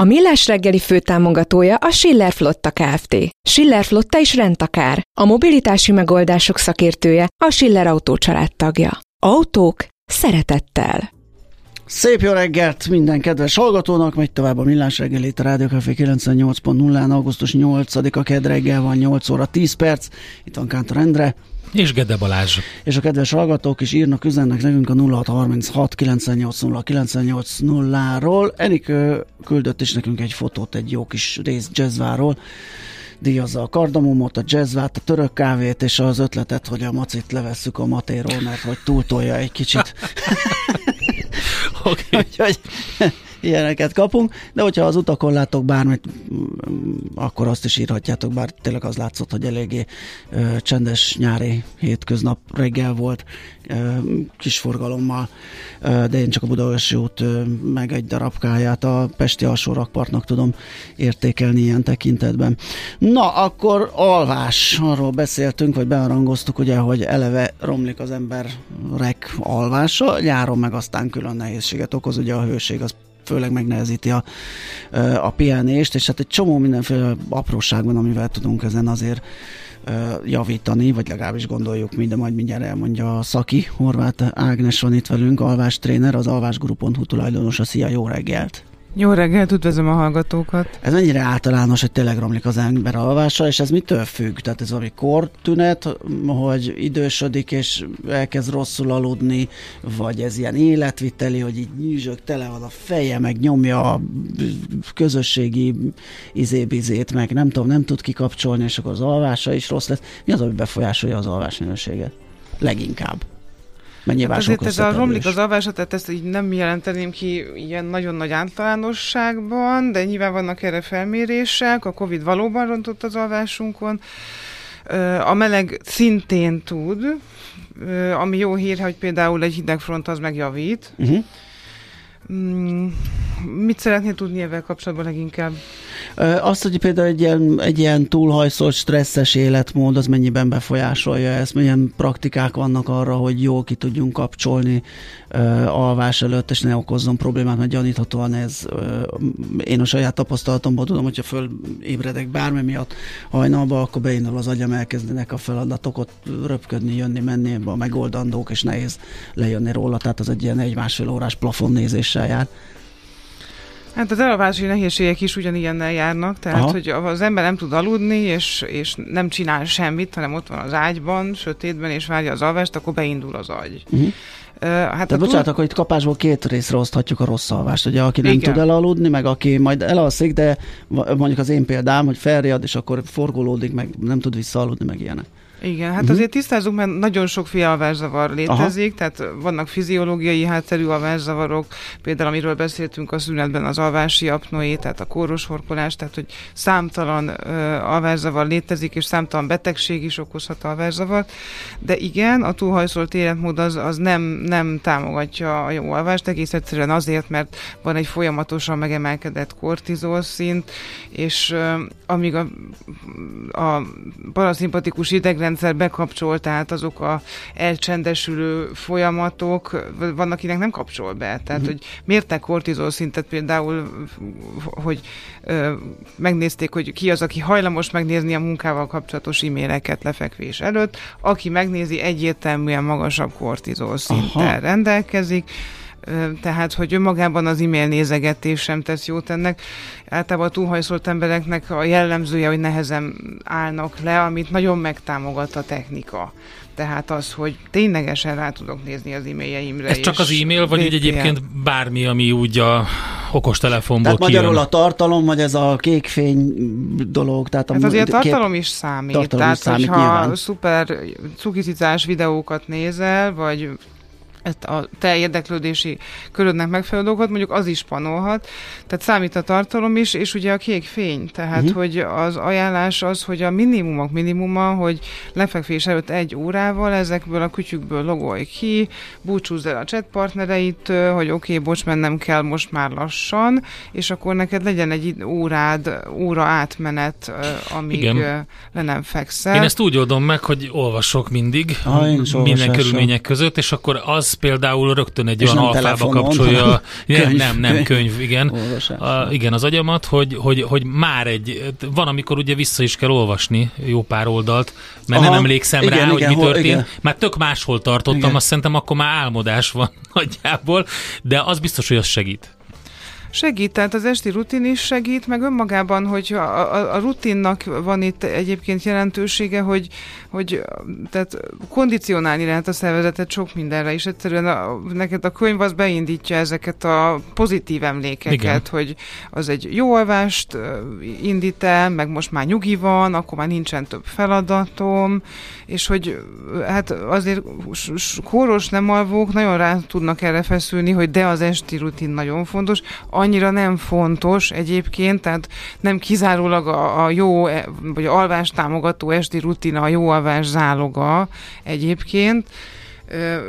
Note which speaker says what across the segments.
Speaker 1: A Millás reggeli főtámogatója a Schiller Flotta Kft. Schiller Flotta is rendtakár. A mobilitási megoldások szakértője a Schiller Autó tagja. Autók szeretettel.
Speaker 2: Szép jó reggelt minden kedves hallgatónak, megy tovább a Millás reggel itt a Rádió Café 98.0-án, augusztus 8-a kedd reggel van 8 óra 10 perc, itt van Kántor Endre.
Speaker 3: És Gede Balázs.
Speaker 2: És a kedves hallgatók is írnak, üzennek nekünk a 0636 980 980-ról. Enik küldött is nekünk egy fotót egy jó kis rész jazzváról, díjazza a kardamomot, a jazzvát, a török kávét, és az ötletet, hogy a macit levesszük a matéról, mert hogy túltolja egy kicsit.
Speaker 3: Oké. Okay.
Speaker 2: Ilyeneket kapunk, de hogyha az utakon látok bármit, mm, akkor azt is írhatjátok, bár tényleg az látszott, hogy eléggé ö, csendes nyári hétköznap reggel volt, ö, kis forgalommal, ö, de én csak a Budaörsi út ö, meg egy darabkáját a Pesti alsó rakpartnak tudom értékelni ilyen tekintetben. Na, akkor alvás, arról beszéltünk, vagy bearangoztuk, ugye, hogy eleve romlik az emberek alvása, nyáron meg aztán külön nehézséget okoz, ugye a hőség az főleg megnehezíti a, a pihenést, és hát egy csomó mindenféle apróság van, amivel tudunk ezen azért javítani, vagy legalábbis gondoljuk minden, majd mindjárt elmondja a Szaki, Horváth Ágnes van itt velünk, alvástréner, az alvásguru.hu tulajdonosa. Szia, jó reggelt!
Speaker 4: Jó reggelt, üdvözlöm a hallgatókat.
Speaker 2: Ez mennyire általános, hogy tényleg romlik az ember alvása, és ez mitől függ? Tehát ez valami kortünet, hogy idősödik és elkezd rosszul aludni, vagy ez ilyen életviteli, hogy így nyűzsök, tele van a feje, meg nyomja a közösségi izébizét, meg nem tudom, nem tud kikapcsolni, és akkor az alvása is rossz lesz. Mi az, ami befolyásolja az alvás minőséget? Leginkább.
Speaker 4: Mennyivel hát azért ez a romlik az alvása, tehát ezt így nem jelenteném ki ilyen nagyon nagy általánosságban, de nyilván vannak erre felmérések, a Covid valóban rontott az alvásunkon, a meleg szintén tud, ami jó hír, hogy például egy hidegfront az megjavít. Uh-huh. Mit szeretnél tudni ezzel kapcsolatban leginkább?
Speaker 2: Azt, hogy például egy ilyen, egy ilyen túlhajszolt, stresszes életmód, az mennyiben befolyásolja ezt, milyen praktikák vannak arra, hogy jól ki tudjunk kapcsolni alvás előtt, és ne okozzon problémát, mert gyaníthatóan ez, én a saját tapasztalatomból tudom, hogyha fölébredek bármi miatt hajnalba, akkor beindul az agyam, elkezdenek a feladatok ott röpködni, jönni, menni, a megoldandók, és nehéz lejönni róla, tehát az egy ilyen egy-másfél órás plafon nézéssel jár.
Speaker 4: Hát az elalvási nehézségek is ugyanilyennel járnak, tehát Aha. hogy az ember nem tud aludni, és, és nem csinál semmit, hanem ott van az ágyban, sötétben, és várja az alvást, akkor beindul az agy. Uh-huh.
Speaker 2: Uh, hát Tehát bocsánat, túl... akkor itt kapásból két részre oszthatjuk a rossz alvást. Ugye aki nem Igen. tud elaludni, meg aki majd elalszik, de mondjuk az én példám, hogy felriad, és akkor forgolódik, meg nem tud visszaaludni, meg ilyenek.
Speaker 4: Igen, hát uh-huh. azért tisztázunk, mert nagyon sokféle alvászavar létezik, Aha. tehát vannak fiziológiai hátterű alvászavarok, például amiről beszéltünk a szünetben az alvási apnoé, tehát a kóros horkolás, tehát hogy számtalan uh, alvászavar létezik, és számtalan betegség is okozhat alvászavart, de igen, a túlhajszolt életmód az, az nem, nem támogatja a jó alvást, egész egyszerűen azért, mert van egy folyamatosan megemelkedett kortizol szint, és uh, amíg a, a paraszimpatikus idegrendszer rendszer bekapcsol, tehát azok a elcsendesülő folyamatok, van, akinek nem kapcsol be. Tehát, uh-huh. hogy mértek kortizol szintet például, hogy ö, megnézték, hogy ki az, aki hajlamos megnézni a munkával kapcsolatos e-maileket lefekvés előtt, aki megnézi egyértelműen magasabb kortizol szinttel Aha. rendelkezik, tehát, hogy önmagában az e-mail nézegetés sem tesz jót ennek. Általában a túlhajszolt embereknek a jellemzője, hogy nehezen állnak le, amit nagyon megtámogat a technika. Tehát az, hogy ténylegesen rá tudok nézni az e-mailjeimre.
Speaker 3: Ez csak az e-mail, vagy úgy egyébként bármi, ami úgy a okostelefonból
Speaker 2: Tehát kijön. magyarul a tartalom, vagy ez a kékfény dolog. Tehát
Speaker 4: a hát azért a tartalom is számít. Tartalom tehát, is számít, hogyha nyilván. szuper cukicicás videókat nézel, vagy ezt a te érdeklődési körödnek megfelelő dolgokat, mondjuk az is panolhat. Tehát számít a tartalom is, és ugye a kék fény. Tehát, uh-huh. hogy az ajánlás az, hogy a minimumok minimuma, hogy lefekvés előtt egy órával ezekből a kütyükből logolj ki, búcsúzz el a chat partnereitől, hogy oké, okay, bocs, mennem kell most már lassan, és akkor neked legyen egy órád, óra átmenet, amíg Igen. le nem fekszel.
Speaker 3: Én ezt úgy oldom meg, hogy olvasok mindig, ah, minden körülmények között, és akkor az az például rögtön egy olyan alfába kapcsolja, nem, nem, könyv, könyv igen, a, igen, az agyamat, hogy, hogy, hogy már egy, van, amikor ugye vissza is kell olvasni jó pár oldalt, mert Aha, nem emlékszem igen, rá, igen, hogy mi történt. Igen. Már tök máshol tartottam, igen. azt szerintem akkor már álmodás van nagyjából, de az biztos, hogy az segít.
Speaker 4: Segít, tehát az esti rutin is segít, meg önmagában, hogy a, a, a rutinnak van itt egyébként jelentősége, hogy, hogy tehát kondicionálni lehet a szervezetet sok mindenre, és egyszerűen a, neked a könyv az beindítja ezeket a pozitív emlékeket, Igen. hogy az egy jó alvást indít el, meg most már nyugi van, akkor már nincsen több feladatom, és hogy hát azért kóros nem alvók nagyon rá tudnak erre feszülni, hogy de az esti rutin nagyon fontos, annyira nem fontos egyébként, tehát nem kizárólag a, a jó, vagy alvás támogató esti rutina a jó alvás záloga egyébként,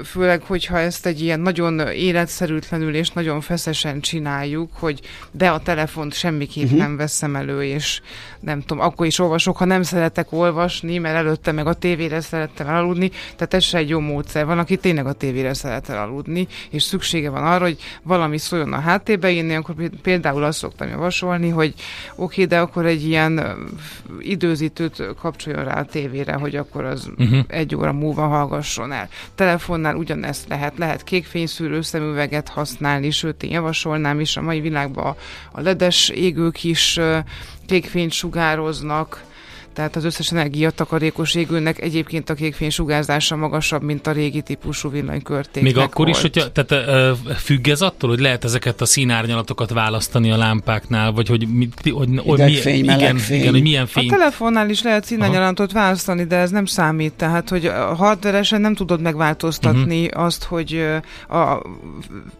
Speaker 4: főleg, hogyha ezt egy ilyen nagyon életszerűtlenül és nagyon feszesen csináljuk, hogy de a telefont semmiképp uh-huh. nem veszem elő, és nem tudom, akkor is olvasok, ha nem szeretek olvasni, mert előtte meg a tévére szerettem aludni, tehát ez se egy jó módszer. Van, aki tényleg a tévére szeret aludni, és szüksége van arra, hogy valami szóljon a háttérbe, én akkor például azt szoktam javasolni, hogy oké, de akkor egy ilyen időzítőt kapcsoljon rá a tévére, hogy akkor az uh-huh. egy óra múlva hallgasson el. Telefonnál ugyanezt lehet, lehet kékfényszűrő szemüveget használni, sőt én javasolnám is a mai világban a ledes égők is kékfényt sugároznak, tehát az összes energiatakarékos égőnek egyébként a kékfény sugárzása magasabb, mint a régi típusú villanykörték.
Speaker 3: Még akkor volt. is, hogyha tehát, függ ez attól, hogy lehet ezeket a színárnyalatokat választani a lámpáknál, vagy hogy, mi, hogy, hogy
Speaker 2: mi, fény, igen, fény.
Speaker 4: igen,
Speaker 2: hogy
Speaker 4: milyen fény. A telefonnál is lehet színárnyalatot választani, de ez nem számít, tehát hogy hardveresen nem tudod megváltoztatni uh-huh. azt, hogy a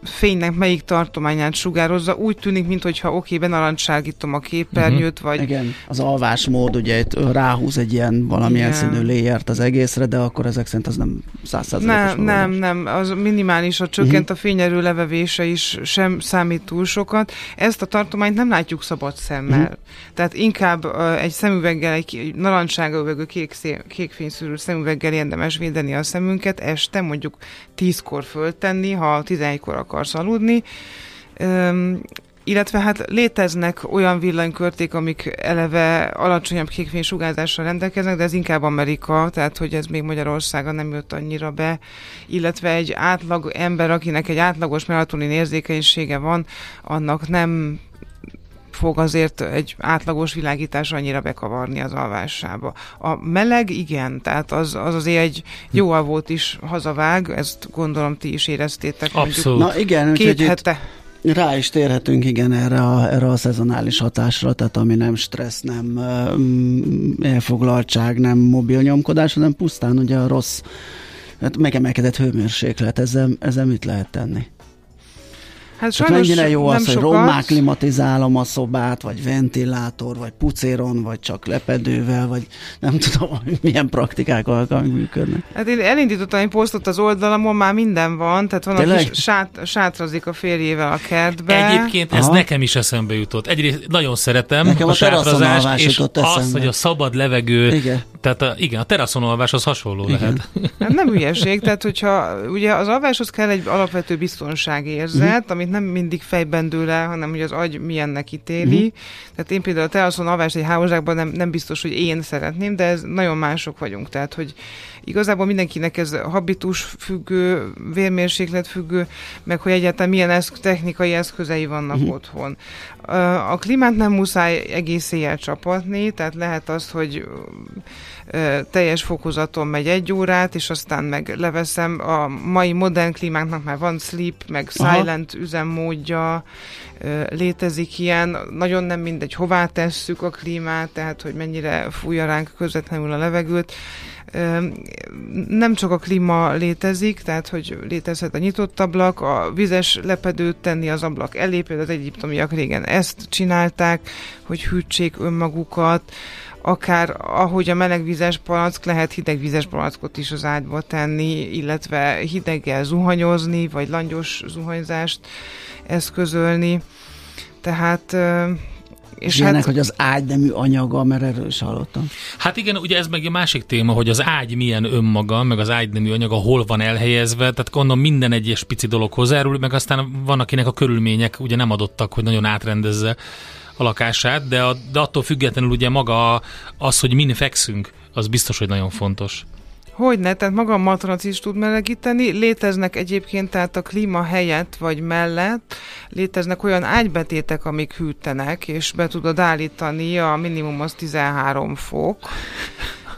Speaker 4: fénynek melyik tartományát sugározza. Úgy tűnik, mintha oké, okay, benarancsságítom a képernyőt, uh-huh. vagy...
Speaker 2: Igen, az alvásmód ugye itt ráhúz egy ilyen valamilyen Igen. színű léjert az egészre, de akkor ezek szerint az nem százszázalékos.
Speaker 4: Nem, nem, nem, az minimális, a csökkent uh-huh. a fényerő levevése is sem számít túl sokat. Ezt a tartományt nem látjuk szabad szemmel. Uh-huh. Tehát inkább uh, egy szemüveggel, egy, egy narancsága övegő kék, kék fényszűrő szemüveggel érdemes védeni a szemünket, este mondjuk tízkor föltenni, ha tizenegykor akarsz aludni. Um, illetve hát léteznek olyan villanykörték, amik eleve alacsonyabb kékfénysugárzással rendelkeznek, de ez inkább Amerika, tehát hogy ez még Magyarországon nem jött annyira be, illetve egy átlag ember, akinek egy átlagos melatonin érzékenysége van, annak nem fog azért egy átlagos világítás annyira bekavarni az alvásába. A meleg igen, tehát az, az azért egy jó alvót is hazavág, ezt gondolom ti is éreztétek.
Speaker 3: Abszolút.
Speaker 2: Na igen,
Speaker 4: két hete. Itt
Speaker 2: rá is térhetünk, igen, erre a, erre a szezonális hatásra, tehát ami nem stressz, nem mm, elfoglaltság, nem mobil nyomkodás, hanem pusztán ugye a rossz, hát megemelkedett hőmérséklet, ezzel, ezzel mit lehet tenni? Hát sajnos mennyire jó az, hogy rommá klimatizálom a szobát, vagy ventilátor, vagy pucéron, vagy csak lepedővel, vagy nem tudom, hogy milyen praktikák alkalmig működnek.
Speaker 4: Hát én elindítottam egy posztot az oldalamon, már minden van, tehát van, aki sát, sátrazik a férjével a kertbe.
Speaker 3: Egyébként ez Aha. nekem is eszembe jutott. Egyrészt nagyon szeretem nekem a, a sátrazást, és azt, hogy a szabad levegő, igen. Tehát a, igen, a teraszonolvás az hasonló igen. lehet.
Speaker 4: Hát nem hülyeség, tehát hogyha ugye az alváshoz kell egy alapvető biztonságérzet, mm. amit nem mindig fejben dől el, hanem hogy az agy milyennek ítéli. Mm-hmm. Tehát én például a teraszon alvást egy hálózsákban nem, nem biztos, hogy én szeretném, de ez nagyon mások vagyunk. Tehát, hogy igazából mindenkinek ez habitus függő, vérmérséklet függő, meg hogy egyáltalán milyen eszk- technikai eszközei vannak mm-hmm. otthon. A klímát nem muszáj egész éjjel csapatni, tehát lehet az, hogy teljes fokozaton megy egy órát, és aztán meg leveszem. A mai modern klímáknak már van sleep, meg silent Aha. üzemmódja, létezik ilyen. Nagyon nem mindegy, hová tesszük a klímát, tehát hogy mennyire fújja ránk közvetlenül a levegőt Nem csak a klíma létezik, tehát hogy létezhet a nyitott ablak, a vizes lepedőt tenni az ablak elé, például az egyiptomiak régen ezt csinálták, hogy hűtsék önmagukat, akár ahogy a melegvizes palack, lehet hidegvizes palackot is az ágyba tenni, illetve hideggel zuhanyozni, vagy langyos zuhanyzást eszközölni. Tehát
Speaker 2: és Ilyenek, hát, hogy az ágy nemű anyaga, mert erről is hallottam.
Speaker 3: Hát igen, ugye ez meg a másik téma, hogy az ágy milyen önmaga, meg az ágy nemű anyaga hol van elhelyezve, tehát gondolom minden egyes pici dolog hozzárul, meg aztán van, akinek a körülmények ugye nem adottak, hogy nagyon átrendezze a lakását, de, a, de attól függetlenül ugye maga az, hogy min fekszünk, az biztos, hogy nagyon fontos.
Speaker 4: Hogyne, tehát maga a matrac is tud melegíteni. Léteznek egyébként, tehát a klíma helyett vagy mellett léteznek olyan ágybetétek, amik hűtenek, és be tudod állítani, a minimum az 13 fok.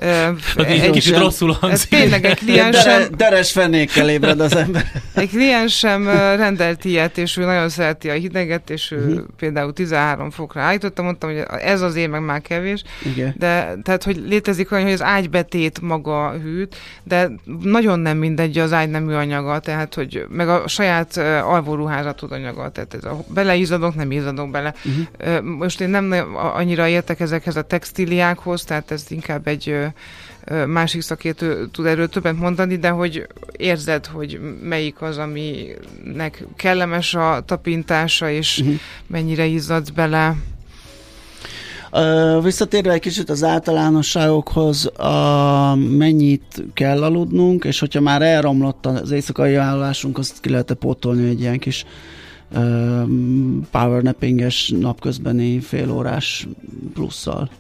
Speaker 3: egy kicsit rosszul hangzik.
Speaker 4: Tényleg egy kliensem... Dere,
Speaker 2: deres fenékkel ébred az ember.
Speaker 4: Egy kliensem rendelt ilyet, és ő nagyon szereti a hideget, és ő uh-huh. például 13 fokra állította, mondtam, hogy ez az én meg már kevés. Igen. De tehát, hogy létezik olyan, hogy az ágybetét maga hűt, de nagyon nem mindegy az ágy nemű anyaga, tehát, hogy meg a saját alvóruházatod anyaga, tehát ez a, beleizadok, nem izadok bele. Uh-huh. Most én nem annyira értek ezekhez a textíliákhoz, tehát ez inkább egy másik szakértő tud erről többet mondani, de hogy érzed, hogy melyik az, aminek kellemes a tapintása, és uh-huh. mennyire izzadsz bele.
Speaker 2: Visszatérve egy kicsit az általánosságokhoz, a, mennyit kell aludnunk, és hogyha már elromlott az éjszakai állásunk, azt ki lehet pótolni egy ilyen kis powernappinges napközbeni félórás plusszal.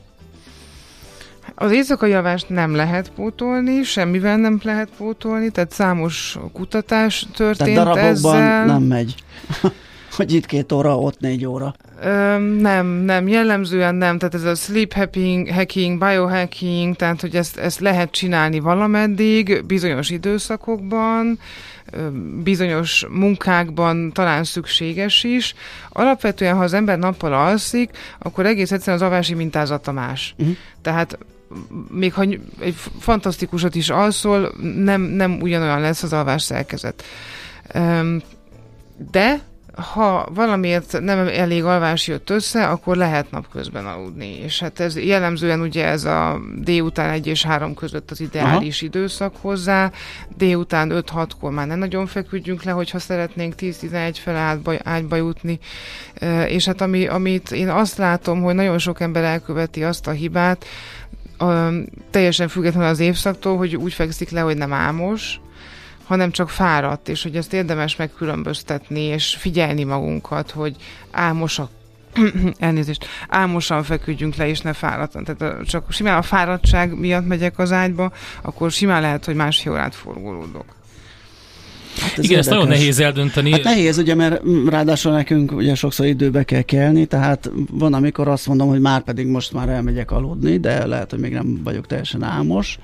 Speaker 4: Az éjszakai javást nem lehet pótolni, semmivel nem lehet pótolni, tehát számos kutatás történt tehát darabokban ezzel.
Speaker 2: nem megy. hogy itt két óra, ott négy óra.
Speaker 4: Ö, nem, nem, jellemzően nem, tehát ez a sleep hacking, hacking biohacking, tehát hogy ezt, ezt lehet csinálni valameddig, bizonyos időszakokban, bizonyos munkákban talán szükséges is. Alapvetően, ha az ember nappal alszik, akkor egész egyszerűen az avási mintázata más. Uh-huh. Tehát még ha egy fantasztikusat is alszol, nem, nem ugyanolyan lesz az alvás szerkezet. De ha valamiért nem elég alvás jött össze, akkor lehet napközben aludni. És hát ez jellemzően ugye ez a délután 1 és 3 között az ideális Aha. időszak hozzá. Délután 5-6-kor már nem nagyon feküdjünk le, hogyha szeretnénk 10-11 fele ágyba, ágyba jutni. És hát ami, amit én azt látom, hogy nagyon sok ember elköveti azt a hibát, a, teljesen függetlenül az évszaktól, hogy úgy fekszik le, hogy nem álmos, hanem csak fáradt, és hogy ezt érdemes megkülönböztetni, és figyelni magunkat, hogy álmosak elnézést, álmosan feküdjünk le, és ne fáradtan. Tehát csak simán a fáradtság miatt megyek az ágyba, akkor simán lehet, hogy másfél órát forgolódok.
Speaker 3: Hát ez Igen, érdekes. ezt nagyon nehéz eldönteni.
Speaker 2: Hát nehéz, ugye, mert ráadásul nekünk ugye sokszor időbe kell kelni, tehát van, amikor azt mondom, hogy már pedig most már elmegyek aludni, de lehet, hogy még nem vagyok teljesen álmos,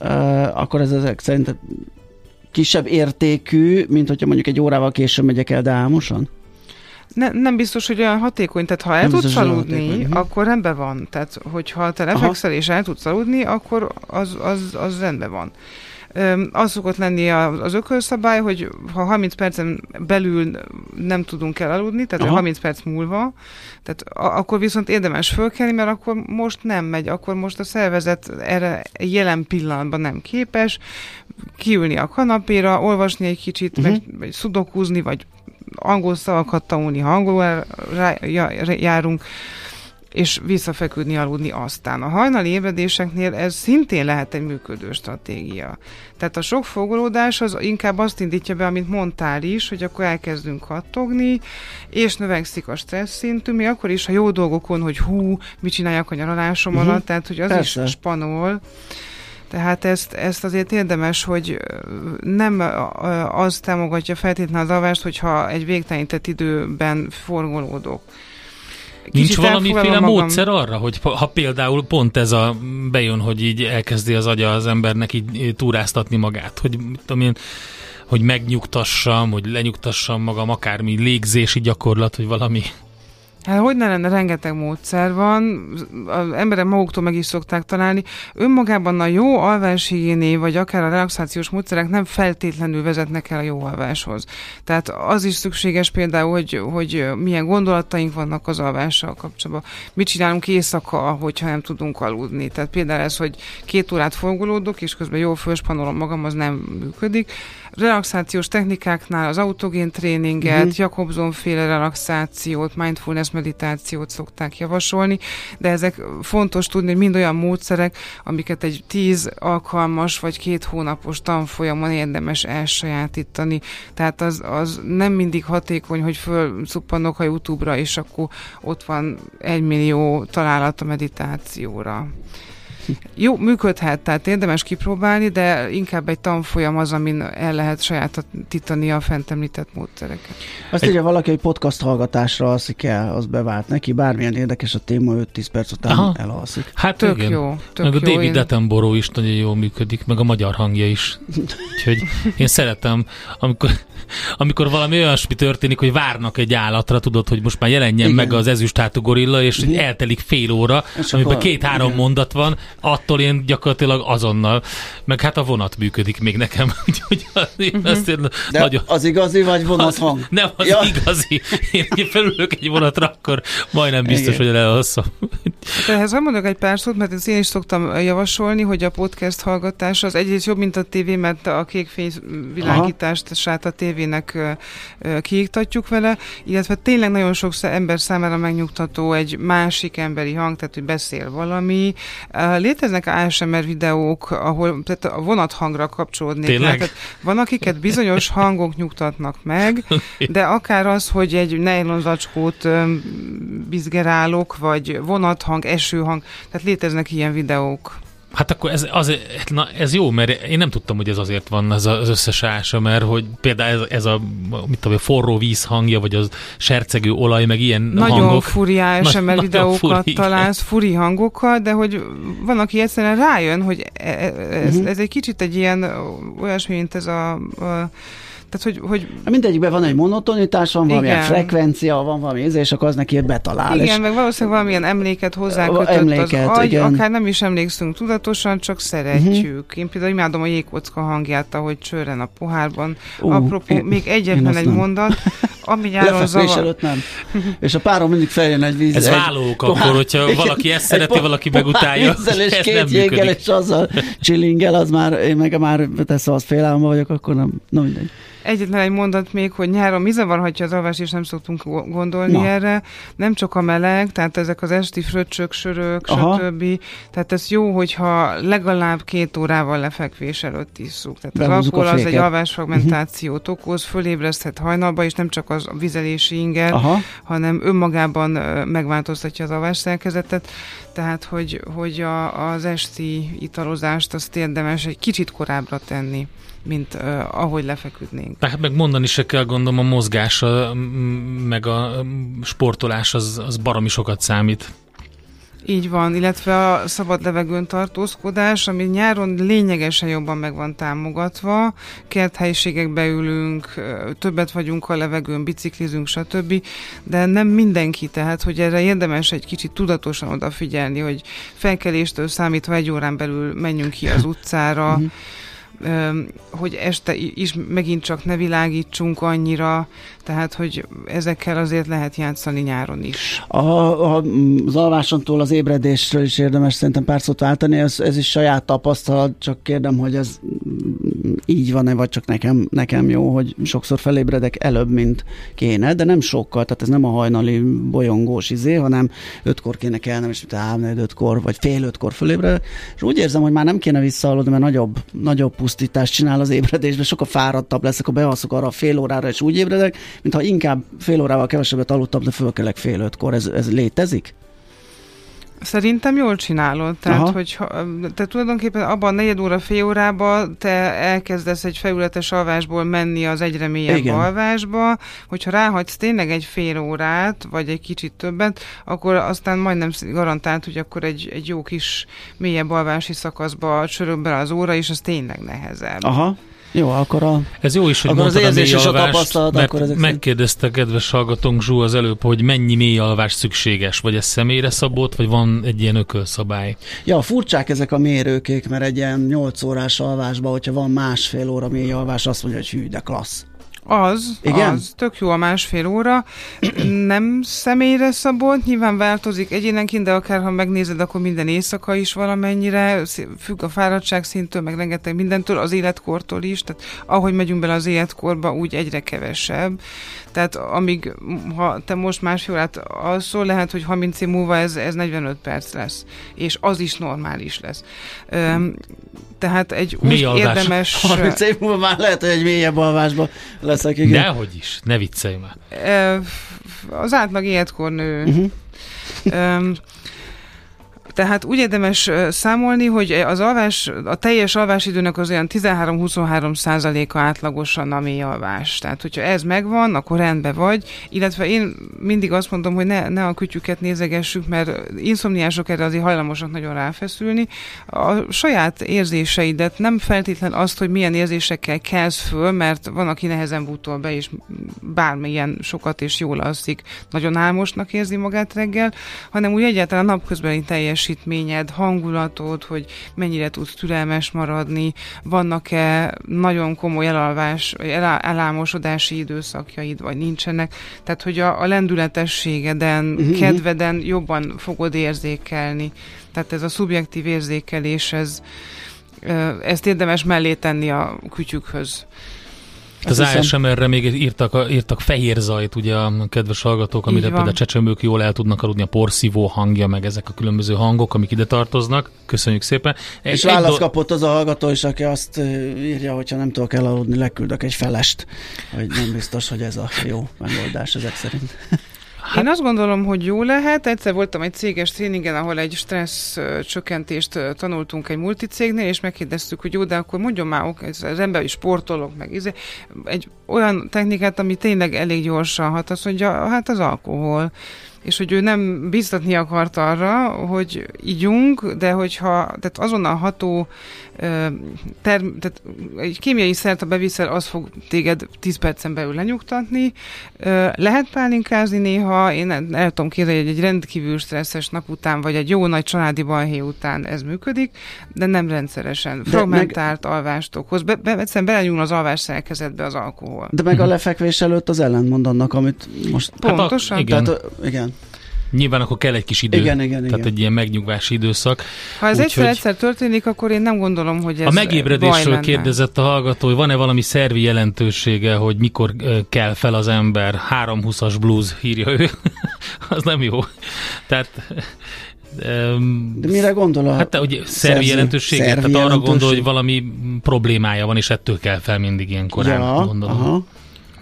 Speaker 2: uh, akkor ez ezek szerint kisebb értékű, mint hogyha mondjuk egy órával később megyek el, de álmosan?
Speaker 4: Ne, nem biztos, hogy olyan hatékony, tehát ha el nem tudsz aludni, mhm. akkor rendben van. Tehát, hogyha te lefekszel és el tudsz aludni, akkor az, az, az rendben van az szokott lenni az ökölszabály, hogy ha 30 percen belül nem tudunk elaludni, tehát Aha. 30 perc múlva, tehát akkor viszont érdemes fölkelni, mert akkor most nem megy, akkor most a szervezet erre jelen pillanatban nem képes, kiülni a kanapéra, olvasni egy kicsit, uh-huh. vagy, vagy szudokúzni, vagy angol szavakat tanulni, ha angolul járunk, és visszafeküdni, aludni aztán. A hajnali ébredéseknél ez szintén lehet egy működő stratégia. Tehát a sok fogolódás az inkább azt indítja be, amit mondtál is, hogy akkor elkezdünk kattogni, és növekszik a stressz szintű, mi akkor is, ha jó dolgokon, hogy hú, mit csináljak a nyaralásom uh-huh. alatt, tehát hogy az Persze. is spanol. Tehát ezt, ezt azért érdemes, hogy nem az támogatja feltétlenül az avást, hogyha egy végtelenített időben forgolódok
Speaker 3: Nincs valamiféle módszer arra, hogy ha például pont ez a bejön, hogy így elkezdi az agya az embernek így túráztatni magát, hogy tudom én, hogy megnyugtassam, hogy lenyugtassam magam, akármi légzési gyakorlat, hogy valami
Speaker 4: Hát hogy ne lenne, rengeteg módszer van, az emberek maguktól meg is szokták találni. Önmagában a jó alváshigiéné, vagy akár a relaxációs módszerek nem feltétlenül vezetnek el a jó alváshoz. Tehát az is szükséges például, hogy, hogy milyen gondolataink vannak az alvással kapcsolatban. Mit csinálunk éjszaka, hogyha nem tudunk aludni. Tehát például ez, hogy két órát forgolódok, és közben jól fölspanolom magam, az nem működik relaxációs technikáknál az autogén tréninget, uh-huh. Jakobson féle relaxációt, mindfulness meditációt szokták javasolni, de ezek fontos tudni, hogy mind olyan módszerek, amiket egy tíz alkalmas vagy két hónapos tanfolyamon érdemes elsajátítani. Tehát az, az nem mindig hatékony, hogy fölszuppanok a YouTube-ra, és akkor ott van egy millió találat a meditációra. Jó, működhet, tehát érdemes kipróbálni, de inkább egy tanfolyam az, amin el lehet sajátítani a fent említett módszereket.
Speaker 2: Azt egy... írja valaki, hogy podcast hallgatásra alszik el, az bevált neki, bármilyen érdekes a téma, 5-10 perc után Aha. elalszik.
Speaker 3: Hát tök igen. jó. Tök meg a jó, David én... Attenborough is nagyon jól működik, meg a magyar hangja is. Úgyhogy én szeretem, amikor, amikor valami olyasmi történik, hogy várnak egy állatra, tudod, hogy most már jelenjen igen. meg az ezüstátú gorilla, és igen. eltelik fél óra, és amiben két-három mondat van, attól én gyakorlatilag azonnal, meg hát a vonat működik még nekem, úgyhogy uh-huh.
Speaker 2: De nagyon... az igazi vagy vonat hang? Az,
Speaker 3: nem, az ja. igazi. Én, én felülök egy vonatra, akkor majdnem biztos, Igen. hogy lealszom.
Speaker 4: Ehhez mondok egy pár szót, mert ezt én is szoktam javasolni, hogy a podcast hallgatás az egyrészt jobb, mint a tévé, mert a kékfény világítást sát a tévének kiiktatjuk vele, illetve tényleg nagyon sok ember számára megnyugtató egy másik emberi hang, tehát hogy beszél valami. Léteznek ASMR videók, ahol tehát a vonathangra kapcsolódnék. Tényleg? Tehát van, akiket bizonyos hangok nyugtatnak meg, de akár az, hogy egy nylon zacskót bizgerálok, vagy vonathang, esőhang, tehát léteznek ilyen videók.
Speaker 3: Hát akkor ez, az, na, ez jó, mert én nem tudtam, hogy ez azért van ez az összes ása, mert hogy például ez, ez a, mit tudom, a forró víz hangja, vagy az sercegő olaj, meg ilyen
Speaker 4: Nagyon
Speaker 3: hangok.
Speaker 4: furi ASMR videókat furi, találsz, furi hangokkal, de hogy van, aki egyszerűen rájön, hogy e, e, ez, uh-huh. ez egy kicsit egy ilyen olyasmi, mint ez a, a tehát, hogy, hogy...
Speaker 2: Hát mindegyikben van egy monotonitás, van valamilyen igen. frekvencia, van valami íze, és akkor az neki betalál.
Speaker 4: Igen, és... meg valószínűleg valamilyen emléket hozzákötött emléket, az agy, igen. akár nem is emlékszünk tudatosan, csak szeretjük. Uh-huh. Én például imádom a jégkocka hangját, ahogy csörren a pohárban. Uh, Apropó, én, még egyetlen egy nem. mondat, ami nyáron zavar.
Speaker 2: előtt nem. És a párom mindig feljön egy víz.
Speaker 3: Ez válók akkor, hogyha valaki ezt szereti, valaki megutálja.
Speaker 2: és ez két jéggel, és azzal chillingel, az már, én meg már tesz, az félelme vagyok, akkor nem, nem mindegy.
Speaker 4: Egyetlen egy mondat még, hogy nyáron mi zavarhatja az alvás, és nem szoktunk gondolni Na. erre. Nem csak a meleg, tehát ezek az esti fröccsök, sörök, Aha. stb. Tehát ez jó, hogyha legalább két órával lefekvés előtt isszuk. Tehát az alkohol az egy alvásfragmentációt uh-huh. okoz, fölébreszthet hajnalba, és nem csak az vizelési inger, Aha. hanem önmagában megváltoztatja az alvás szerkezetet. Tehát, hogy, hogy a, az esti italozást azt érdemes egy kicsit korábbra tenni mint uh, ahogy lefeküdnénk.
Speaker 3: Hát meg mondani se kell, gondolom, a mozgás, a, meg a sportolás az, az baromi sokat számít.
Speaker 4: Így van, illetve a szabad levegőn tartózkodás, ami nyáron lényegesen jobban meg van támogatva, kerthelyiségekbe ülünk, többet vagyunk a levegőn, biciklizünk, stb., de nem mindenki, tehát hogy erre érdemes egy kicsit tudatosan odafigyelni, hogy felkeléstől számítva egy órán belül menjünk ki az utcára, mhm hogy este is megint csak ne világítsunk annyira, tehát, hogy ezekkel azért lehet játszani nyáron is.
Speaker 2: A, a, az alvásontól az ébredésről is érdemes szerintem pár szót váltani, ez, ez is saját tapasztalat, csak kérdem, hogy ez így van-e, vagy csak nekem, nekem jó, hogy sokszor felébredek előbb, mint kéne, de nem sokkal, tehát ez nem a hajnali bolyongós izé, hanem ötkor kéne kelnem, és ám ötkor, vagy fél ötkor fölébredek, és úgy érzem, hogy már nem kéne visszaaludni, mert nagyobb, nagyobb pusztítást csinál az ébredésbe, sokkal fáradtabb leszek, ha bealszok arra fél órára, és úgy ébredek, mintha inkább fél órával kevesebbet aludtam, de fölkelek fél ötkor. Ez, ez létezik?
Speaker 4: Szerintem jól csinálod. Tehát, Aha. hogy te tulajdonképpen abban a negyed óra, fél órában te elkezdesz egy felületes alvásból menni az egyre mélyebb Igen. alvásba, hogyha ráhagysz tényleg egy fél órát, vagy egy kicsit többet, akkor aztán majdnem garantált, hogy akkor egy, egy jó kis mélyebb alvási szakaszba csörög bele az óra, és az tényleg nehezebb.
Speaker 2: Aha. Jó, akkor a,
Speaker 3: Ez jó is, hogy
Speaker 2: akkor
Speaker 3: mondtad
Speaker 2: az érzés
Speaker 3: a
Speaker 2: és a tapasztalat,
Speaker 3: mert
Speaker 2: akkor ezek
Speaker 3: megkérdezte kedves hallgatónk Zsú az előbb, hogy mennyi mély alvás szükséges, vagy ez személyre szabott, vagy van egy ilyen ökölszabály?
Speaker 2: Ja, furcsák ezek a mérőkék, mert egy ilyen 8 órás alvásban, hogyha van másfél óra mély alvás, azt mondja, hogy hű, de klassz.
Speaker 4: Az, Igen? az, tök jó a másfél óra. Nem személyre szabott, nyilván változik egyénenként, de akár ha megnézed, akkor minden éjszaka is valamennyire, függ a fáradtság szintől, meg rengeteg mindentől, az életkortól is, tehát ahogy megyünk bele az életkorba, úgy egyre kevesebb. Tehát amíg, ha te most másfél órát alszol, lehet, hogy 30 év múlva ez, ez 45 perc lesz, és az is normális lesz. Üm, tehát egy
Speaker 3: Mély
Speaker 4: úgy
Speaker 3: alvás.
Speaker 4: érdemes...
Speaker 2: 30 év múlva már lehet, hogy egy mélyebb alvásba leszek. Igen.
Speaker 3: Dehogy is, ne viccelj már.
Speaker 4: Az átlag életkor nő.
Speaker 2: Uh-huh.
Speaker 4: Üm, tehát úgy érdemes számolni, hogy az alvás, a teljes alvásidőnek az olyan 13-23 százaléka átlagosan a mély alvás. Tehát, hogyha ez megvan, akkor rendben vagy, illetve én mindig azt mondom, hogy ne, ne a kütyüket nézegessük, mert inszomniások erre azért hajlamosak nagyon ráfeszülni. A saját érzéseidet, nem feltétlen azt, hogy milyen érzésekkel kezd föl, mert van, aki nehezen bútol be, és bármilyen sokat és jól alszik, nagyon álmosnak érzi magát reggel, hanem úgy egyáltalán napközbeni teljes teljesítményed, hangulatod, hogy mennyire tudsz türelmes maradni, vannak-e nagyon komoly elalvás, el, elámosodási időszakjaid, vagy nincsenek. Tehát, hogy a, a lendületességeden, uh-huh. kedveden jobban fogod érzékelni. Tehát ez a szubjektív érzékelés, ez, ezt érdemes mellé tenni a kütyükhöz.
Speaker 3: Az ASMR-re még írtak, írtak fehér zajt, ugye a kedves hallgatók, amire például a csecsemők jól el tudnak aludni, a porszívó hangja, meg ezek a különböző hangok, amik ide tartoznak. Köszönjük szépen.
Speaker 2: Egy, És választ do- kapott az a hallgató is, aki azt írja, hogyha nem tudok elaludni, leküldök egy felest, hogy nem biztos, hogy ez a jó megoldás ezek szerint.
Speaker 4: Hát... Én azt gondolom, hogy jó lehet. Egyszer voltam egy céges tréningen, ahol egy stressz csökkentést tanultunk egy multicégnél, és megkérdeztük, hogy jó, de akkor mondjon már, az ember is sportolok, meg izé, egy olyan technikát, ami tényleg elég gyorsan hat, azt mondja, hát az alkohol és hogy ő nem biztatni akart arra, hogy ígyunk, de hogyha tehát azonnal ható term, tehát egy kémiai szert, ha beviszel, az fog téged 10 percen belül lenyugtatni. Lehet pálinkázni néha, én el tudom képzelni, hogy egy rendkívül stresszes nap után, vagy egy jó nagy családi balhé után ez működik, de nem rendszeresen. Fragmentált meg... alvást okoz. Be, be, egyszerűen belenyúl az alvás szerkezetbe az alkohol.
Speaker 2: De meg a lefekvés előtt az ellentmond annak, amit most...
Speaker 4: Pontosan.
Speaker 3: Hát a, igen.
Speaker 2: Tehát, igen.
Speaker 3: Nyilván akkor kell egy kis idő.
Speaker 2: Igen, igen,
Speaker 3: tehát
Speaker 2: igen.
Speaker 3: egy ilyen megnyugvási időszak.
Speaker 4: Ha ez egyszer-egyszer hogy... történik, akkor én nem gondolom, hogy ez
Speaker 3: A megébredésről kérdezett a hallgató, hogy van-e valami szervi jelentősége, hogy mikor kell fel az ember. 320-as blues írja ő. az nem jó. Tehát
Speaker 2: de mire gondol a
Speaker 3: Hát te, hogy szervi jelentősége, tehát jelentőség? arra gondol, hogy valami problémája van, és ettől kell fel mindig ilyenkor, ja, gondolom. Aha.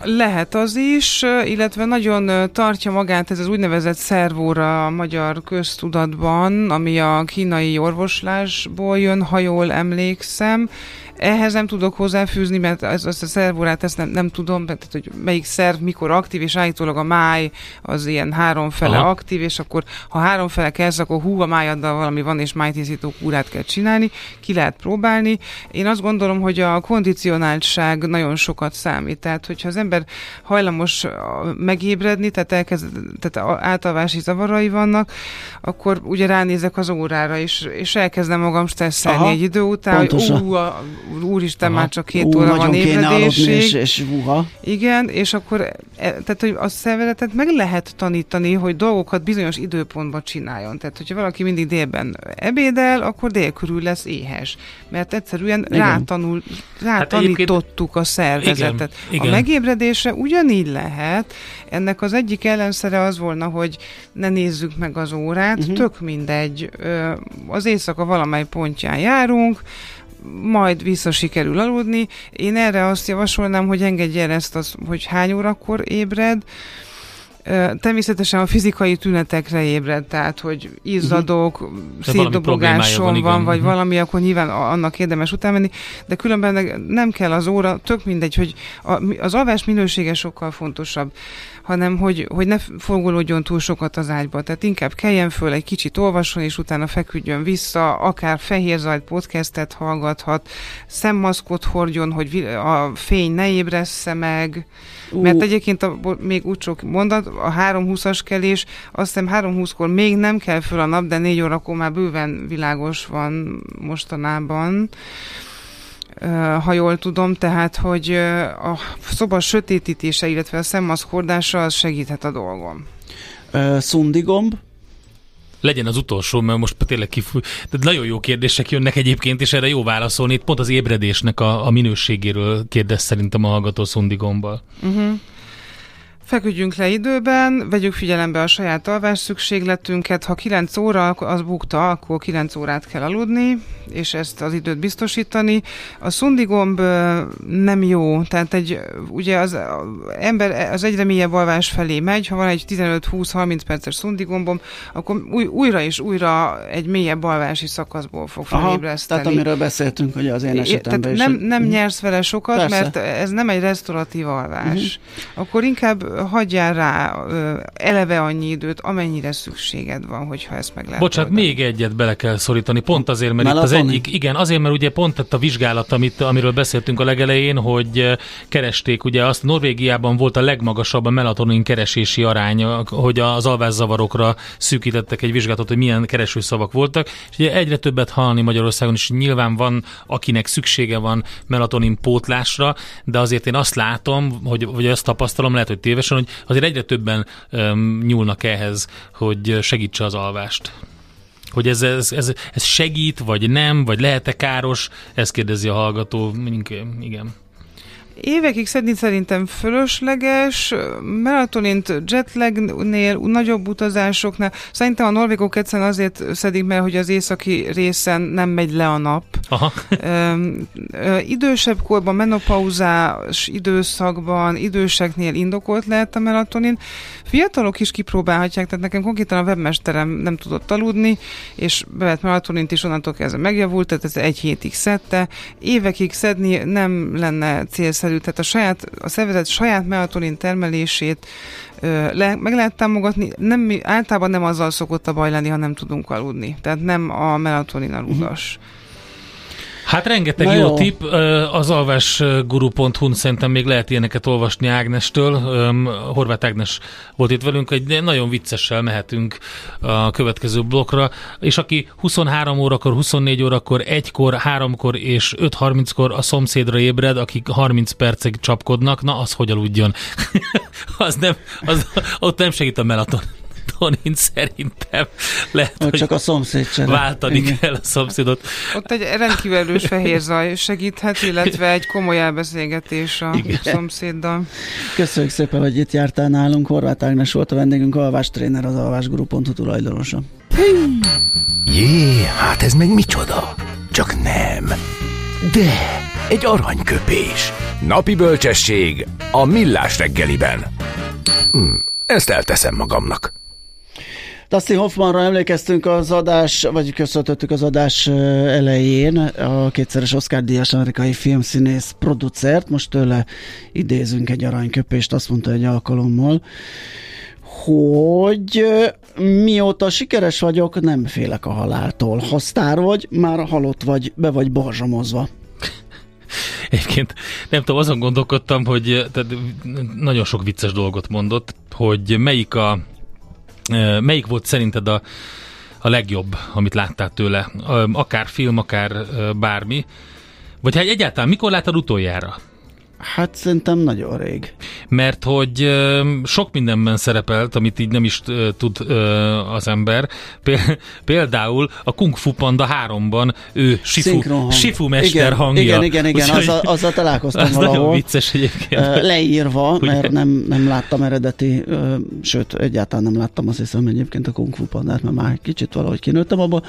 Speaker 4: Lehet az is, illetve nagyon tartja magát ez az úgynevezett szervóra a magyar köztudatban, ami a kínai orvoslásból jön, ha jól emlékszem, ehhez nem tudok hozzáfűzni, mert ezt, ezt a szervórát ezt nem, nem tudom, tehát hogy melyik szerv mikor aktív, és állítólag a máj az ilyen háromfele Aha. aktív, és akkor ha háromfele kezd, akkor hú, a májaddal valami van, és májtisztító kúrát kell csinálni, ki lehet próbálni. Én azt gondolom, hogy a kondicionáltság nagyon sokat számít, tehát hogyha az ember hajlamos megébredni, tehát, elkezd, tehát átalvási zavarai vannak, akkor ugye ránézek az órára, és, és elkezdem magam stresszelni Aha, egy idő után, pontosan. hogy ú, a, úristen, Aha. már csak két Ú, óra van ébredésig.
Speaker 2: És, és uha.
Speaker 4: Igen, és akkor e, tehát, hogy a szervezetet meg lehet tanítani, hogy dolgokat bizonyos időpontban csináljon. Tehát, hogyha valaki mindig délben ebédel, akkor dél körül lesz éhes. Mert egyszerűen igen. rátanul, rátanítottuk hát a szervezetet. Igen, igen. A megébredése ugyanígy lehet. Ennek az egyik ellenszere az volna, hogy ne nézzük meg az órát, uh-huh. tök mindegy. Az éjszaka valamely pontján járunk, majd vissza sikerül aludni. Én erre azt javasolnám, hogy engedj el ezt, az, hogy hány órakor ébred, Természetesen a fizikai tünetekre ébred, tehát hogy izzadok, uh-huh. szétdobogásom van, van vagy uh-huh. valami, akkor nyilván annak érdemes utána de különben nem kell az óra, tök mindegy, hogy az alvás minősége sokkal fontosabb hanem hogy, hogy ne fogolódjon túl sokat az ágyba. Tehát inkább keljen föl, egy kicsit olvasson, és utána feküdjön vissza, akár fehér zajt podcastet hallgathat, szemmaszkot hordjon, hogy a fény ne ébressze meg. Mert egyébként a, még úgy sok mondat, a 3.20-as kelés, azt hiszem 3.20-kor még nem kell föl a nap, de 4 órakor már bőven világos van mostanában ha jól tudom, tehát, hogy a szoba sötétítése, illetve a szemmaszk hordása az segíthet a dolgom.
Speaker 2: Szundigomb?
Speaker 3: Legyen az utolsó, mert most tényleg kifú... De nagyon jó kérdések jönnek egyébként, és erre jó válaszolni. Pont az ébredésnek a, a minőségéről kérdez szerintem a hallgató szundigombbal. Uh-huh.
Speaker 4: Feküdjünk le időben, vegyük figyelembe a saját alvás szükségletünket. Ha 9 óra az bukta, akkor 9 órát kell aludni, és ezt az időt biztosítani. A szundigomb nem jó, tehát egy, ugye az ember az egyre mélyebb alvás felé megy, ha van egy 15-20-30 perces szundigombom, akkor új, újra és újra egy mélyebb alvási szakaszból fog felébreszteni.
Speaker 2: tehát amiről beszéltünk, hogy az én esetemben
Speaker 4: tehát is. Nem, nem mhm. nyersz vele sokat, Persze. mert ez nem egy restauratív alvás. Uh-huh. Akkor inkább hagyjál rá eleve annyi időt, amennyire szükséged van, hogyha ezt meg lehet
Speaker 3: Bocsánat, oldani. még egyet bele kell szorítani, pont azért, mert Melatonin? itt az egyik, igen, azért, mert ugye pont a vizsgálat, amit, amiről beszéltünk a legelején, hogy keresték, ugye azt Norvégiában volt a legmagasabb a melatonin keresési arány, hogy az alvászavarokra szűkítettek egy vizsgálatot, hogy milyen keresőszavak voltak, és ugye egyre többet hallani Magyarországon is, nyilván van, akinek szüksége van melatonin pótlásra, de azért én azt látom, hogy, vagy azt tapasztalom, lehet, hogy tévesen, hogy azért egyre többen nyúlnak ehhez, hogy segítse az alvást. Hogy ez, ez, ez, ez segít, vagy nem, vagy lehet-e káros, ezt kérdezi a hallgató. Igen.
Speaker 4: Évekig szedni szerintem fölösleges, melatonint jetlagnél, nagyobb utazásoknál. Szerintem a norvégok egyszerűen azért szedik, mert hogy az északi részen nem megy le a nap. Aha. Ö, ö, idősebb korban, menopauzás időszakban, időseknél indokolt lehet a melatonin. Fiatalok is kipróbálhatják, tehát nekem konkrétan a webmesterem nem tudott aludni, és bevett melatonint is onnantól kezdve megjavult, tehát ez egy hétig szedte. Évekig szedni nem lenne célszerű, tehát a, saját, a szervezet saját melatonin termelését le, meg lehet támogatni, nem, általában nem azzal szokott a baj lenni, ha nem tudunk aludni. Tehát nem a melatonin aludas. Uh-huh.
Speaker 3: Hát rengeteg jó, jó tipp, az alvásguru.hu-n szerintem még lehet ilyeneket olvasni Ágnestől. Horváth Ágnes volt itt velünk, egy nagyon viccessel mehetünk a következő blokkra, és aki 23 órakor, 24 órakor, 1-kor, 3-kor és 5.30-kor a szomszédra ébred, akik 30 percig csapkodnak, na az hogy aludjon. az nem, az, ott nem segít a melaton. Antonin szerintem lehet,
Speaker 2: hogy csak a szomszéd
Speaker 3: sem. Váltani Igen. kell a szomszédot.
Speaker 4: Ott egy rendkívül erős fehér zaj segíthet, illetve egy komoly elbeszélgetés a Igen. szomszéddal.
Speaker 2: Köszönjük szépen, hogy itt jártál nálunk. Horváth Ágnes volt a vendégünk, alvás tréner, az alvásguru.hu tulajdonosa.
Speaker 5: Jé, hát ez meg micsoda? Csak nem. De, egy aranyköpés. Napi bölcsesség a millás reggeliben. Hm, ezt elteszem magamnak.
Speaker 2: Dustin Hoffmanra emlékeztünk az adás, vagy köszöntöttük az adás elején, a kétszeres Oscar-díjas amerikai filmszínész producert, most tőle idézünk egy aranyköpést, azt mondta egy alkalommal, hogy mióta sikeres vagyok, nem félek a haláltól. Ha sztár vagy, már halott vagy, be vagy borzsomozva.
Speaker 3: Egyébként nem tudom, azon gondolkodtam, hogy tehát nagyon sok vicces dolgot mondott, hogy melyik a Melyik volt szerinted a, a legjobb, amit láttál tőle? Akár film, akár bármi. Vagy hát egyáltalán mikor láttad utoljára?
Speaker 2: Hát szerintem nagyon rég.
Speaker 3: Mert hogy sok mindenben szerepelt, amit így nem is tud az ember. Például a Kung Fu Panda 3-ban ő Sifu, Sifu mester
Speaker 2: igen,
Speaker 3: hangja.
Speaker 2: Igen, igen, igen, azzal, azzal találkoztam
Speaker 3: az
Speaker 2: valahol.
Speaker 3: nagyon vicces egyébként.
Speaker 2: Leírva, mert nem, nem láttam eredeti, sőt, egyáltalán nem láttam azt hiszem egyébként a Kung Fu Pandát, mert már kicsit valahogy kinőttem abból.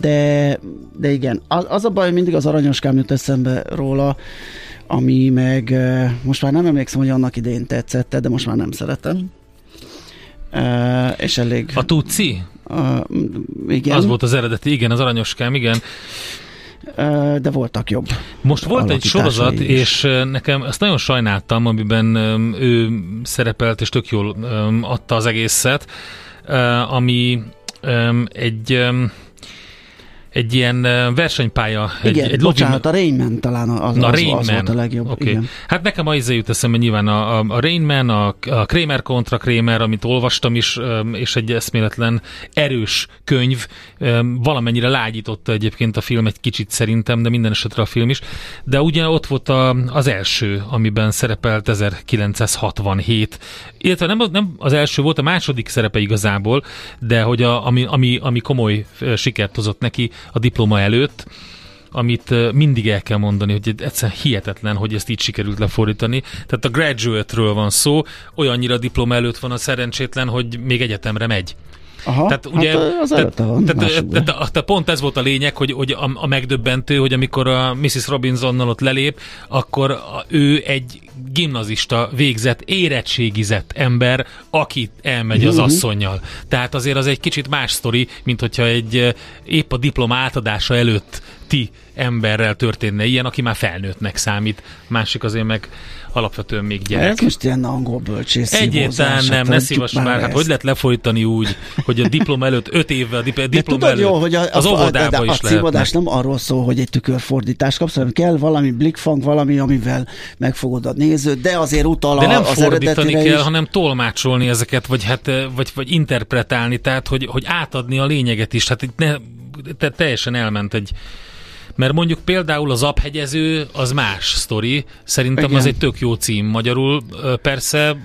Speaker 2: De, de igen, az, a baj, mindig az aranyoskám jut eszembe róla, ami meg most már nem emlékszem, hogy annak idején tetszett, de most már nem szeretem. Uh, és elég...
Speaker 3: A Tuci? Uh, igen. Az volt az eredeti, igen, az aranyoskám, igen
Speaker 2: de voltak jobb.
Speaker 3: Most volt egy sorozat, is. és nekem ezt nagyon sajnáltam, amiben ő szerepelt, és tök jól adta az egészet, ami egy egy ilyen versenypálya.
Speaker 2: Igen,
Speaker 3: egy, egy
Speaker 2: bocsánat, a Rainman talán az, Na, az, Rain az volt a legjobb. Okay. Igen.
Speaker 3: Hát nekem a izé jut eszembe nyilván a, a, a Rainman, a, a Kramer kontra Kramer, amit olvastam is, és egy eszméletlen erős könyv, valamennyire lágyította egyébként a film egy kicsit szerintem, de minden esetre a film is. De ugye ott volt a, az első, amiben szerepelt 1967. Illetve nem, nem az első volt, a második szerepe igazából, de hogy a, ami, ami, ami komoly sikert hozott neki, a diploma előtt, amit mindig el kell mondani, hogy egyszerűen hihetetlen, hogy ezt így sikerült lefordítani. Tehát a graduate-ről van szó, olyannyira diploma előtt van a szerencsétlen, hogy még egyetemre megy.
Speaker 2: Aha, tehát ugye, hát az tehát, van,
Speaker 3: tehát, tehát, tehát, pont ez volt a lényeg, hogy, hogy a, a megdöbbentő, hogy amikor a Mrs. Robinsonnal ott lelép, akkor a, ő egy gimnazista végzett, érettségizett ember, aki elmegy az mhm. asszonynal. Tehát azért az egy kicsit más sztori, mint hogyha egy épp a diploma átadása előtt ti emberrel történne ilyen, aki már felnőttnek számít. Másik azért meg alapvetően még gyerek.
Speaker 2: Ez most ilyen angol bölcsész
Speaker 3: Egyáltalán nem, ne szívass már. már. Hát hogy lehet lefolytani úgy, hogy a diploma előtt öt évvel, a diploma előtt jó, hogy a, az óvodába is
Speaker 2: a lehet. nem arról szól, hogy egy tükörfordítást kapsz, hanem kell valami blikfang, valami, amivel megfogod a nézőt, de azért utal
Speaker 3: De nem
Speaker 2: az
Speaker 3: fordítani kell, is. hanem tolmácsolni ezeket, vagy hát vagy, vagy interpretálni, tehát hogy, hogy átadni a lényeget is. Hát itt ne, te, teljesen elment egy mert mondjuk például az aphegyező az más sztori. Szerintem Igen. az egy tök jó cím magyarul. Persze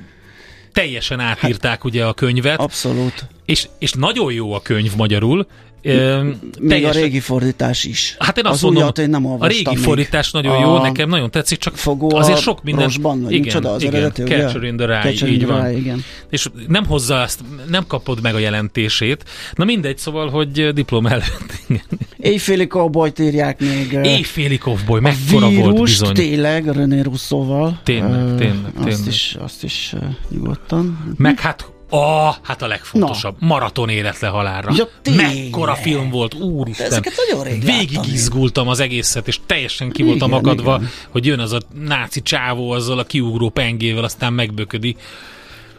Speaker 3: teljesen átírták hát, ugye a könyvet.
Speaker 2: Abszolút.
Speaker 3: És, és nagyon jó a könyv magyarul,
Speaker 2: még teljesen... a régi fordítás is.
Speaker 3: Hát én azt az mondom, én nem a régi még. fordítás nagyon jó, nekem nagyon tetszik, csak Fogó azért sok minden...
Speaker 2: Rosban, igen, csoda, az igen, eredető,
Speaker 3: Catcher in the Rye, Catcher így van. Rye, igen. És nem hozza ezt, nem kapod meg a jelentését. Na mindegy, szóval, hogy diplom előtt.
Speaker 2: Éjféli cowboy írják még.
Speaker 3: Éjféli cowboy, mekkora volt bizony.
Speaker 2: tényleg, René Russzóval.
Speaker 3: Tényleg, tényleg, tényleg.
Speaker 2: Azt is, azt is nyugodtan.
Speaker 3: Meg hát a, hát a legfontosabb. Na. Maraton életle halálra. Ja, Mekkora film volt, úristen.
Speaker 2: Ezeket nagyon rég
Speaker 3: Végig izgultam az egészet, és teljesen ki voltam igen, akadva, igen. hogy jön az a náci csávó azzal a kiugró pengével, aztán megböködi.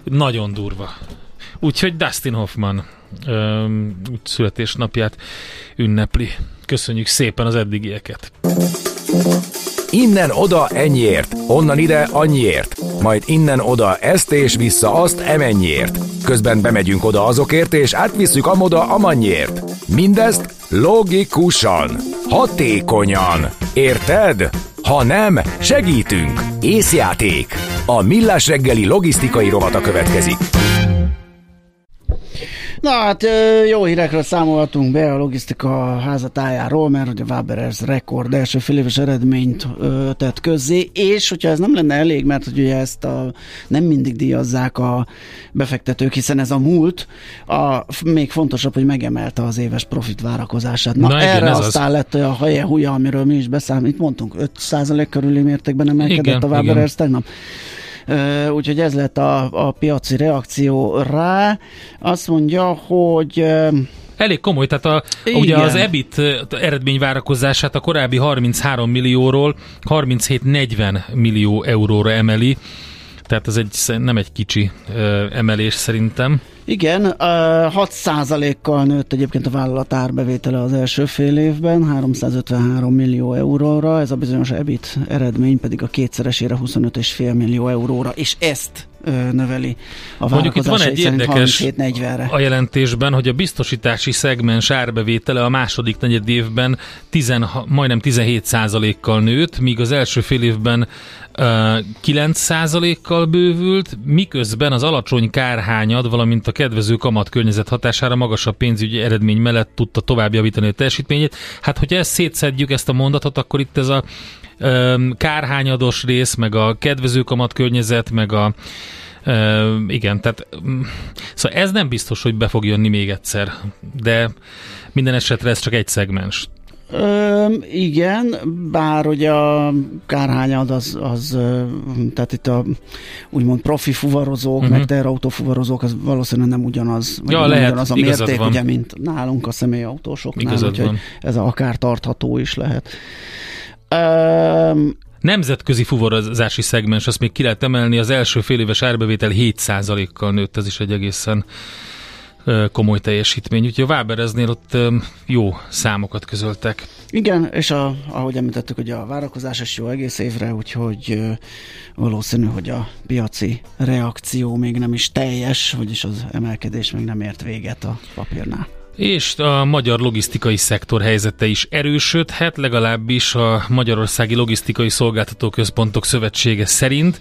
Speaker 3: Nagyon durva. Úgyhogy Dustin Hoffman öm, születésnapját ünnepli. Köszönjük szépen az eddigieket.
Speaker 5: Innen oda ennyiért, onnan ide annyiért, majd innen oda ezt és vissza azt emennyiért. Közben bemegyünk oda azokért és átvisszük amoda amannyiért. Mindezt logikusan, hatékonyan. Érted? Ha nem, segítünk. Észjáték. A Millás reggeli logisztikai rovata következik.
Speaker 2: Na hát jó hírekről számolhatunk be a logisztika házatájáról, mert hogy a Waberers rekord első féléves eredményt ö, tett közzé, és hogyha ez nem lenne elég, mert hogy ugye ezt a, nem mindig díjazzák a befektetők, hiszen ez a múlt, a, még fontosabb, hogy megemelte az éves profit várakozását. Na, Na igen, erre aztán az... lett a haje húja, amiről mi is beszámít, mondtunk, 5% körüli mértékben emelkedett igen, a Waberers tegnap úgyhogy ez lett a, a piaci reakció rá. Azt mondja, hogy
Speaker 3: Elég komoly, tehát a, ugye az EBIT eredményvárakozását a korábbi 33 millióról 37-40 millió euróra emeli, tehát ez egy, nem egy kicsi emelés szerintem.
Speaker 2: Igen, 6%-kal nőtt egyébként a vállalat árbevétele az első fél évben, 353 millió euróra, ez a bizonyos EBIT eredmény pedig a kétszeresére 25,5 millió euróra, és ezt növeli a Mondjuk itt van egy érdekes
Speaker 3: a jelentésben, hogy a biztosítási szegmens árbevétele a második negyed évben 10, majdnem 17 kal nőtt, míg az első fél évben 9%-kal bővült, miközben az alacsony kárhányad, valamint a kedvező kamat környezet hatására magasabb pénzügyi eredmény mellett tudta tovább javítani a teljesítményét. Hát, hogyha ezt szétszedjük, ezt a mondatot, akkor itt ez a kárhányados rész, meg a kedvező kamat környezet, meg a igen, tehát szóval ez nem biztos, hogy be fog jönni még egyszer, de minden esetre ez csak egy szegmens.
Speaker 2: Ö, igen, bár ugye a kárhányad az, az tehát itt a úgymond profi fuvarozók, uh-huh. meg teherautó fuvarozók, az valószínűleg nem ugyanaz,
Speaker 3: ja, nem lehet, ugyanaz
Speaker 2: a mérték, van. ugye, mint nálunk a személyautósoknál, igazad úgyhogy van. ez akár tartható is lehet.
Speaker 3: Ö, Nemzetközi fuvarozási szegmens, azt még ki lehet emelni, az első fél éves árbevétel 7%-kal nőtt, ez is egy egészen komoly teljesítmény. Úgyhogy a Vábereznél ott jó számokat közöltek.
Speaker 2: Igen, és a, ahogy említettük, hogy a várakozás is jó egész évre, úgyhogy valószínű, hogy a piaci reakció még nem is teljes, vagyis az emelkedés még nem ért véget a papírnál.
Speaker 3: És a magyar logisztikai szektor helyzete is erősödhet, legalábbis a Magyarországi Logisztikai Szolgáltató Központok Szövetsége szerint.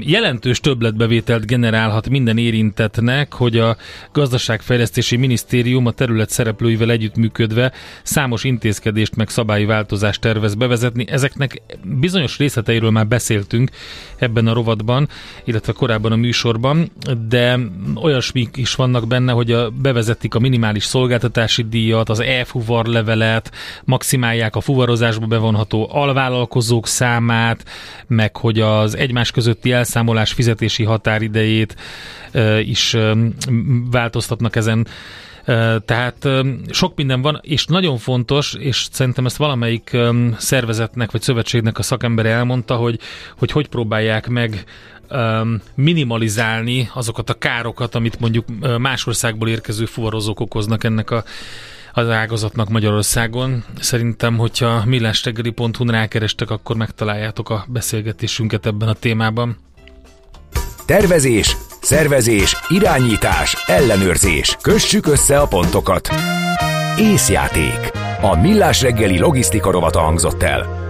Speaker 3: Jelentős többletbevételt generálhat minden érintetnek, hogy a Gazdaságfejlesztési Minisztérium a terület szereplőivel együttműködve számos intézkedést meg szabályi változást tervez bevezetni. Ezeknek bizonyos részleteiről már beszéltünk ebben a rovatban, illetve korábban a műsorban, de olyasmik is vannak benne, hogy a, bevezetik a minimális szolgáltatási díjat, az e-fuvar levelet, maximálják a fuvarozásba bevonható alvállalkozók számát, meg hogy az egymás között közötti elszámolás fizetési határidejét is változtatnak ezen. Tehát sok minden van, és nagyon fontos, és szerintem ezt valamelyik szervezetnek vagy szövetségnek a szakembere elmondta, hogy hogy, hogy próbálják meg minimalizálni azokat a károkat, amit mondjuk más országból érkező fuvarozók okoznak ennek a az ágazatnak Magyarországon. Szerintem, hogyha millástegeli.hu-n rákerestek, akkor megtaláljátok a beszélgetésünket ebben a témában.
Speaker 5: Tervezés, szervezés, irányítás, ellenőrzés. Kössük össze a pontokat. Észjáték. A Millás reggeli logisztika rovata hangzott el.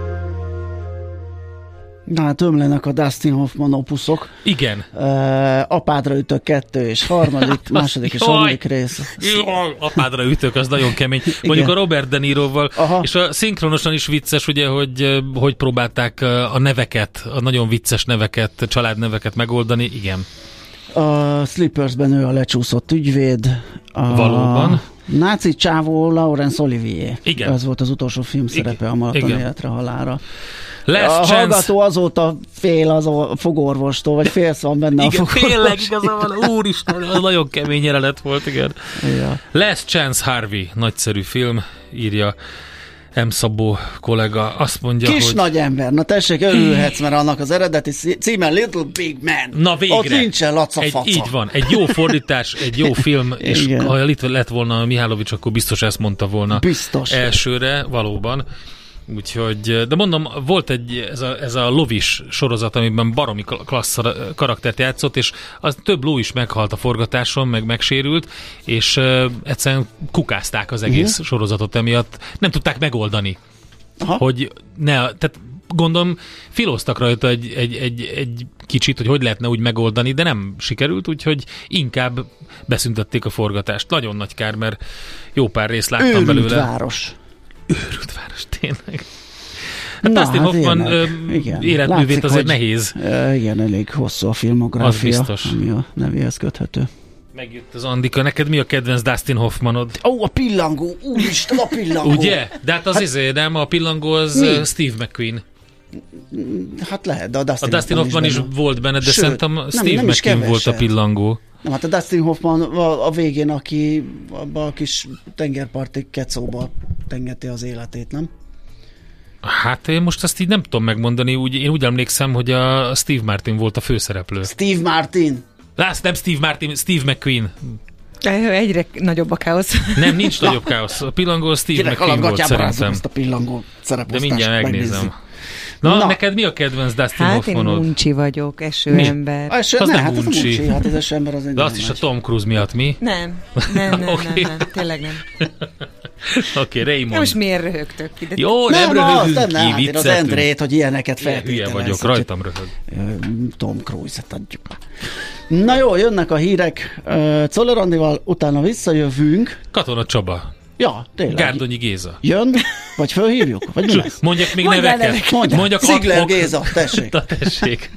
Speaker 2: Na hát ömlenek a Dustin Hoffman opuszok.
Speaker 3: Igen.
Speaker 2: Uh, apádra ütök kettő és harmadik, második és harmadik rész.
Speaker 3: Jaj, apádra ütök, az nagyon kemény. Mondjuk Igen. a Robert De Niroval, Aha. és a szinkronosan is vicces, ugye, hogy hogy próbálták a neveket, a nagyon vicces neveket, családneveket megoldani. Igen.
Speaker 2: A Slippersben ő a lecsúszott ügyvéd. A...
Speaker 3: Valóban.
Speaker 2: Náci csávó Laurence Olivier.
Speaker 3: Igen.
Speaker 2: Ez volt az utolsó film szerepe a maraton életre halára.
Speaker 3: Lesz
Speaker 2: a chance. hallgató azóta fél az a fogorvostól, vagy félsz van benne
Speaker 3: igen,
Speaker 2: a fogorvostól.
Speaker 3: Tényleg, igazából, úristen, az nagyon kemény jelenet volt, igen. Ja. Lesz Chance Harvey, nagyszerű film, írja M. Szabó kollega azt mondja,
Speaker 2: Kis
Speaker 3: hogy...
Speaker 2: nagy ember, na tessék, örülhetsz, mert annak az eredeti címe Little Big Man.
Speaker 3: Na végre.
Speaker 2: Ott nincsen laca
Speaker 3: egy, Így van, egy jó fordítás, egy jó film, és Igen. ha itt lett volna a Mihálovics, akkor biztos ezt mondta volna
Speaker 2: biztos.
Speaker 3: elsőre, valóban. Úgyhogy, de mondom, volt egy, ez a, ez a lovis sorozat, amiben baromi klassz karaktert játszott, és az több ló is meghalt a forgatáson, meg megsérült, és uh, egyszerűen kukázták az egész uh-huh. sorozatot emiatt. Nem tudták megoldani. Aha. Hogy ne, tehát gondolom filóztak rajta egy, egy, egy, egy kicsit, hogy hogy lehetne úgy megoldani, de nem sikerült, úgyhogy inkább beszüntették a forgatást. Nagyon nagy kár, mert jó pár részt láttam Őrült belőle.
Speaker 2: város
Speaker 3: őrült város, tényleg. Hát Dustin hát Hoffman életművét Látszik, azért nehéz.
Speaker 2: Igen, elég hosszú a filmográfia, az biztos. ami a nevéhez köthető.
Speaker 3: Megjött az Andika. Neked mi a kedvenc Dustin Hoffmanod?
Speaker 2: Ó, oh, a pillangó! Úristen, a pillangó!
Speaker 3: Ugye? De hát az hát, izé, nem? A pillangó az mi? Steve McQueen.
Speaker 2: Hát lehet, de a Dustin,
Speaker 3: a Dustin Hoffman, is, is volt benne, de Sőt, szerintem Steve nem, nem McQueen volt a pillangó.
Speaker 2: Nem, hát a Dustin Hoffman a, a végén, aki abban a kis tengerparti kecóba tengeti az életét, nem?
Speaker 3: Hát én most ezt így nem tudom megmondani, úgy, én úgy emlékszem, hogy a Steve Martin volt a főszereplő.
Speaker 2: Steve Martin?
Speaker 3: Lász, nem Steve Martin, Steve McQueen.
Speaker 1: Egyre nagyobb a káosz.
Speaker 3: Nem, nincs nagyobb káosz. A pillangó Steve Kérek McQueen volt szerintem.
Speaker 2: Ezt a pillangó
Speaker 3: De mindjárt megnézem. Megnézzük. Na, Na, neked mi a kedvenc Dustin
Speaker 1: hát
Speaker 3: Hoffmanod?
Speaker 1: Hát én uncsi vagyok, esőember.
Speaker 2: A eső,
Speaker 3: az
Speaker 2: ne,
Speaker 3: nem
Speaker 2: hát
Speaker 3: uncsi.
Speaker 2: uncsi. Hát az esőember az egy
Speaker 3: De azt is a Tom Cruise miatt mi?
Speaker 1: Nem, nem, nem, okay. nem, nem, tényleg nem.
Speaker 3: Oké, okay, Raymond.
Speaker 1: Most miért röhögtök ki? De
Speaker 3: Jó, nem, nem röhögünk ki,
Speaker 2: nem, hát az Endrét, hogy ilyeneket feltételez.
Speaker 3: Hülye vagyok, rajtam röhög.
Speaker 2: Tom Cruise-et adjuk. Na jó, jönnek a hírek. Czoller Andival, utána visszajövünk.
Speaker 3: Katona Csaba.
Speaker 2: Ja, tényleg.
Speaker 3: Gárdonyi Géza.
Speaker 2: Jön? Vagy fölhívjuk? Vagy mi lesz?
Speaker 3: Mondjak még Mondjál neveket.
Speaker 2: Mondjak. Mondjak Szigler Géza, tessék.
Speaker 3: tessék.